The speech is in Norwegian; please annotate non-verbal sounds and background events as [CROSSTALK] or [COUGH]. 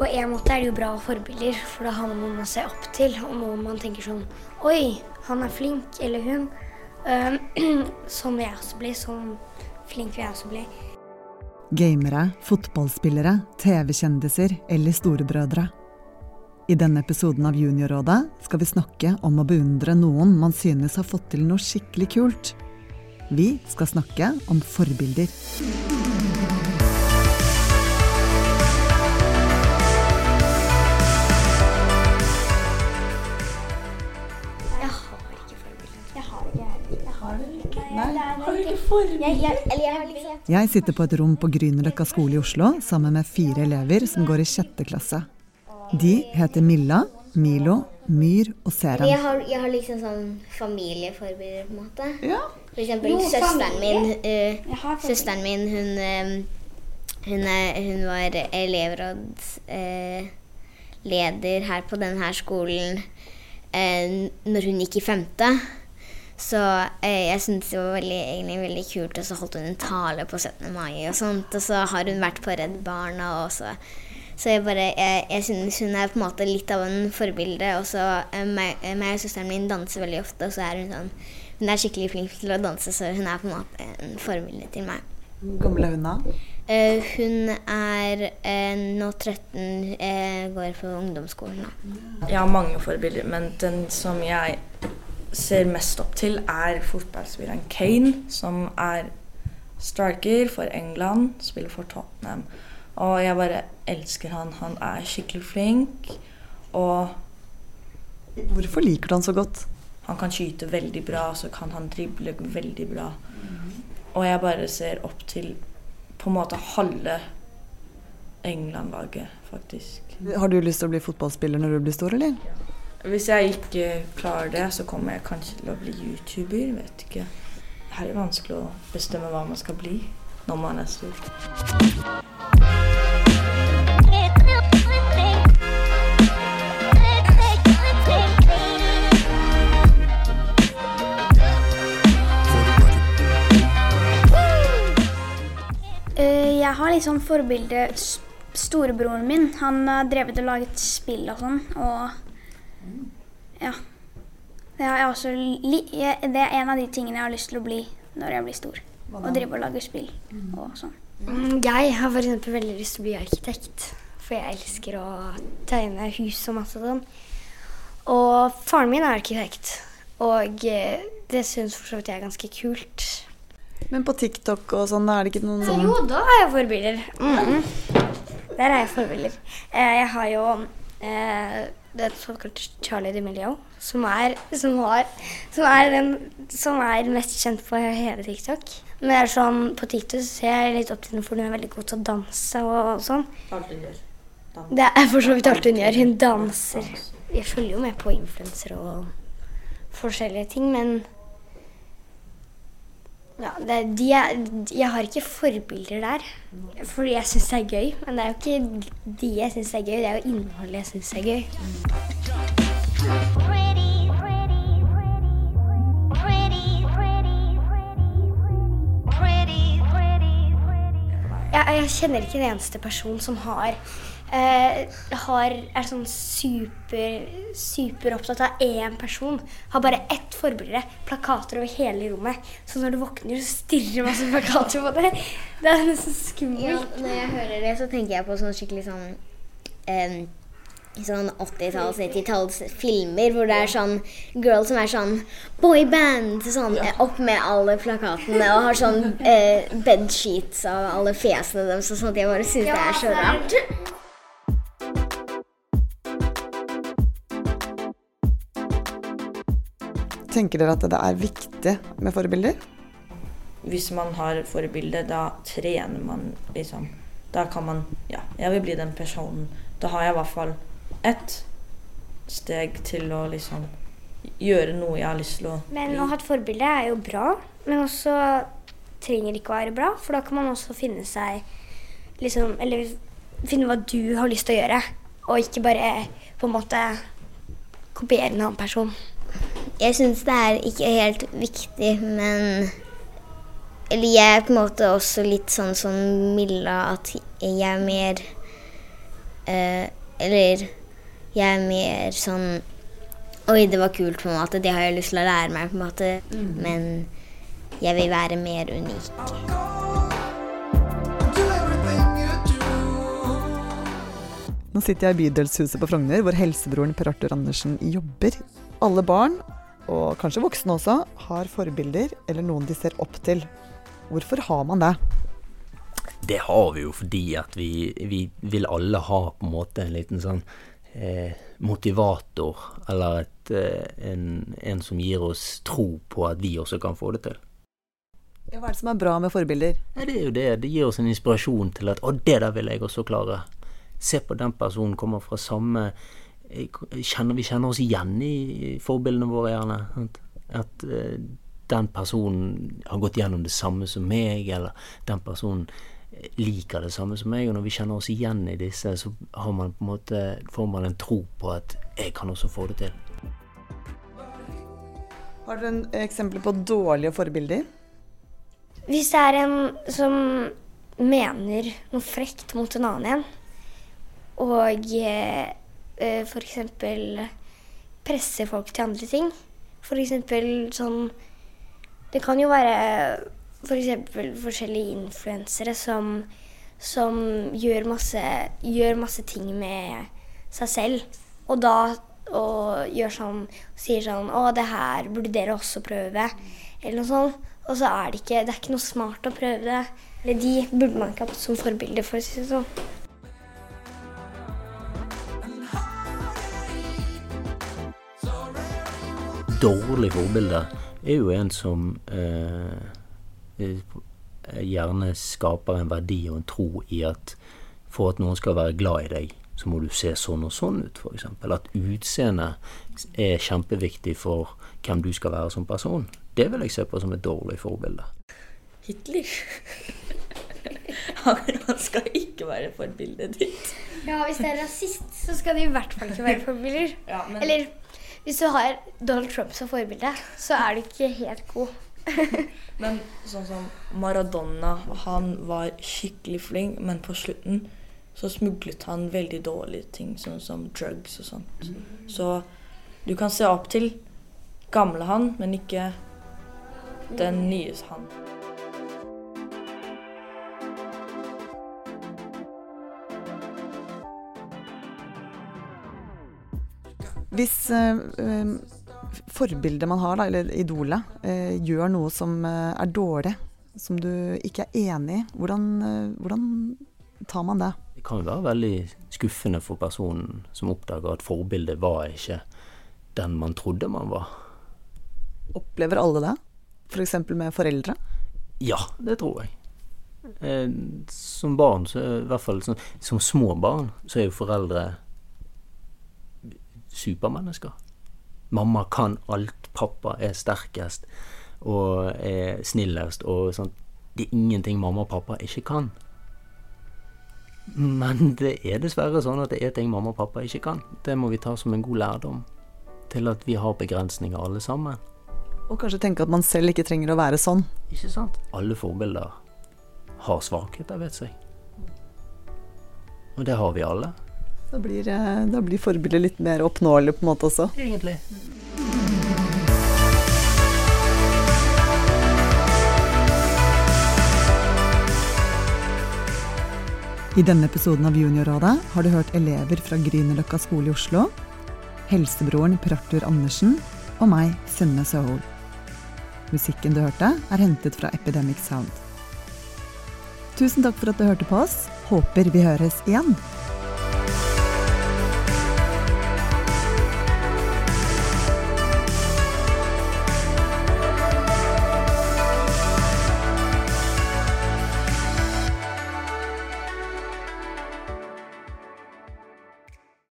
På en måte er det jo bra forbilder, for da har man noen å se opp til. Og noen man tenker sånn Oi, han er flink. Eller hun. Um, [CLEARS THROAT] sånn jeg også bli. Sånn flink vil jeg også bli. Gamere, fotballspillere, TV-kjendiser eller storebrødre. I denne episoden av Juniorrådet skal vi snakke om å beundre noen man synes har fått til noe skikkelig kult. Vi skal snakke om forbilder. Forbilder? Jeg, jeg, jeg liksom Jeg sitter på et rom på Grünerløkka skole i Oslo sammen med fire elever som går i sjette klasse. De heter Milla, Milo, Myr og Jeg Seren. har, jeg har liksom sånn familieforbilder, på en måte. Ja. For eksempel Jo, søsteren min. eh, Jeg forbilder. søsteren min, hun, uh, hun, er, hun var elevrådsleder uh, her på denne skolen uh, når hun gikk i femte. Så eh, jeg syntes det var veldig, egentlig veldig kult, og så holdt hun en tale på 17. mai og sånt. Og så har hun vært på Redd Barna også. Så jeg bare, jeg, jeg synes hun er på en måte litt av en forbilde. Og så eh, meg, eh, meg og søsteren min danser veldig ofte, og så er hun sånn Hun er skikkelig flink til å danse, så hun er på en måte en forbilde til meg. Hvor gammel er hun da? Eh, hun er eh, nå 13, eh, går på ungdomsskolen nå. Jeg har mange forbilder, men den som jeg ser mest opp til, er fotballspilleren Kane, som er striker for England, spiller for Tottenham. Og jeg bare elsker han. Han er skikkelig flink, og Hvorfor liker du han så godt? han kan skyte veldig bra, så kan han drible veldig bra. Og jeg bare ser opp til på en måte halve England-laget, faktisk. Har du lyst til å bli fotballspiller når du blir stor, eller? Hvis jeg ikke klarer det, så kommer jeg kanskje til å bli YouTuber. Vet ikke. Her er det vanskelig å bestemme hva man skal bli når man er stor. Eh, Jeg har litt sånn forbilde Storebroren min, han har drevet og laget spill og sånn, og ja. Det er, også li det er en av de tingene jeg har lyst til å bli når jeg blir stor. Å drive og lage spill og sånn. Mm, Jeg har eksempel veldig lyst til å bli arkitekt. For jeg elsker å tegne hus og masse sånn. Og faren min er arkitekt. Og eh, det syns for så vidt jeg er ganske kult. Men på TikTok og sånn, er det ikke noen sånn Jo, da har jeg forbilder. Mhm. Der er jeg forbilder. Eh, Jeg har jo det såkalte Charlie DeMilio, som er, som, har, som, er den, som er mest kjent på hele TikTok. Men det er sånn, på TikTok ser jeg litt opp til henne, for hun er veldig god til å danse og, og sånn. Det er for så vidt alt hun gjør. Hun danser. Jeg følger jo med på influensere og forskjellige ting, men ja, det, de er, jeg har ikke forbilder der. Fordi jeg syns det er gøy. Men det er jo ikke de jeg syns er gøy, det er jo innholdet jeg syns er gøy. Jeg, jeg kjenner ikke en eneste person som har, Uh, har er sånn super, opptatt av én person. Har bare ett forbilde. Plakater over hele rommet. Så når du våkner, så stirrer masse plakater på deg. Det er nesten Ja, skummelt. når jeg hører det, så tenker jeg på sånn skikkelig sånn um, Sånn 80-talls, 90-talls filmer hvor det er sånn girl som er sånn boyband. Sånn opp med alle plakatene og har sånn eh, bedsheets av alle fjesene deres. og at jeg bare syns det er så rart. Tenker dere at det er viktig med forbilder? Hvis man har forbilde, da trener man liksom. Da kan man Ja, jeg vil bli den personen. Da har jeg i hvert fall ett steg til å liksom gjøre noe jeg har lyst til å Men å ha et forbilde er jo bra, men også trenger ikke å være bra. For da kan man også finne seg liksom Eller finne hva du har lyst til å gjøre. Og ikke bare på en måte kopiere en annen person. Jeg syns det er ikke helt viktig, men Eller jeg er på en måte også litt sånn som Milla, at jeg er mer øh, Eller jeg er mer sånn Oi, det var kult, på en måte. Det har jeg lyst til å lære meg, på en måte. Men jeg vil være mer unik. Nå sitter jeg i Bydelshuset på Frogner, hvor helsebroren Per Arthur Andersen jobber. Alle barn, og kanskje voksne også, har forbilder eller noen de ser opp til. Hvorfor har man det? Det har vi jo fordi at vi, vi vil alle ha på en måte en liten sånn eh, motivator, eller et, eh, en, en som gir oss tro på at vi også kan få det til. Ja, hva er det som er bra med forbilder? Ja, det er jo det. Det gir oss en inspirasjon til at å, det der vil jeg også klare. Se på den personen, kommer fra samme kjenner, Vi kjenner oss igjen i forbildene våre, gjerne. Sant? At eh, den personen har gått gjennom det samme som meg, eller den personen liker det samme som meg. Og når vi kjenner oss igjen i disse, så har man på en måte, får man en tro på at jeg kan også få det til. Har dere en eksempler på dårlige forbilder? Hvis det er en som mener noe frekt mot en annen igjen, og eh, eh, f.eks. presse folk til andre ting F.eks. Sånn Det kan jo være f.eks. For forskjellige influensere som, som gjør, masse, gjør masse ting med seg selv, og da og gjør sånn, sier sånn 'Å, det her burde dere også prøve.' Eller noe sånt. Og så er det ikke Det er ikke noe smart å prøve det. Eller de burde man ikke ha som forbilde, for å si det sånn. Dårlig forbilde er jo en som eh, gjerne skaper en verdi og en tro i at for at noen skal være glad i deg, så må du se sånn og sånn ut, f.eks. At utseendet er kjempeviktig for hvem du skal være som person. Det vil jeg se på som et dårlig forbilde. Hitler. [LAUGHS] Han skal ikke være forbildet ditt. Ja, hvis det er rasist, så skal de i hvert fall ikke være forbilder. Ja, men- Eller hvis du har Donald Trump som forbilde, så er du ikke helt god. [LAUGHS] Men sånn som Maradona, han var skikkelig flink, men på slutten så smuglet han veldig dårlige ting, sånn som drugs og sånt. Så du kan se opp til gamle han, men ikke den nye han. Hvis eh, eh, forbildet man har, da, eller idolet, eh, gjør noe som eh, er dårlig, som du ikke er enig i, hvordan, eh, hvordan tar man det? Det kan jo være veldig skuffende for personen som oppdager at forbildet var ikke den man trodde man var. Opplever alle det? F.eks. med foreldre? Ja, det tror jeg. Eh, som barn, så i hvert fall sånn, som små barn, så er jo foreldre supermennesker. Mamma kan alt, pappa er sterkest og er snillest og sånt. Det er ingenting mamma og pappa ikke kan. Men det er dessverre sånn at det er ting mamma og pappa ikke kan. Det må vi ta som en god lærdom til at vi har begrensninger alle sammen. Og kanskje tenke at man selv ikke trenger å være sånn. Ikke sant? Alle forbilder har svakheter, vet seg. Og det har vi alle. Da blir, eh, da blir forbildet litt mer oppnåelig på en måte også. Egentlig. I denne episoden av Juniorrådet har du hørt elever fra Grünerløkka skole i Oslo, helsebroren Per Arthur Andersen og meg, Synne Søhol. Musikken du hørte, er hentet fra Epidemic Sound. Tusen takk for at du hørte på oss. Håper vi høres igjen.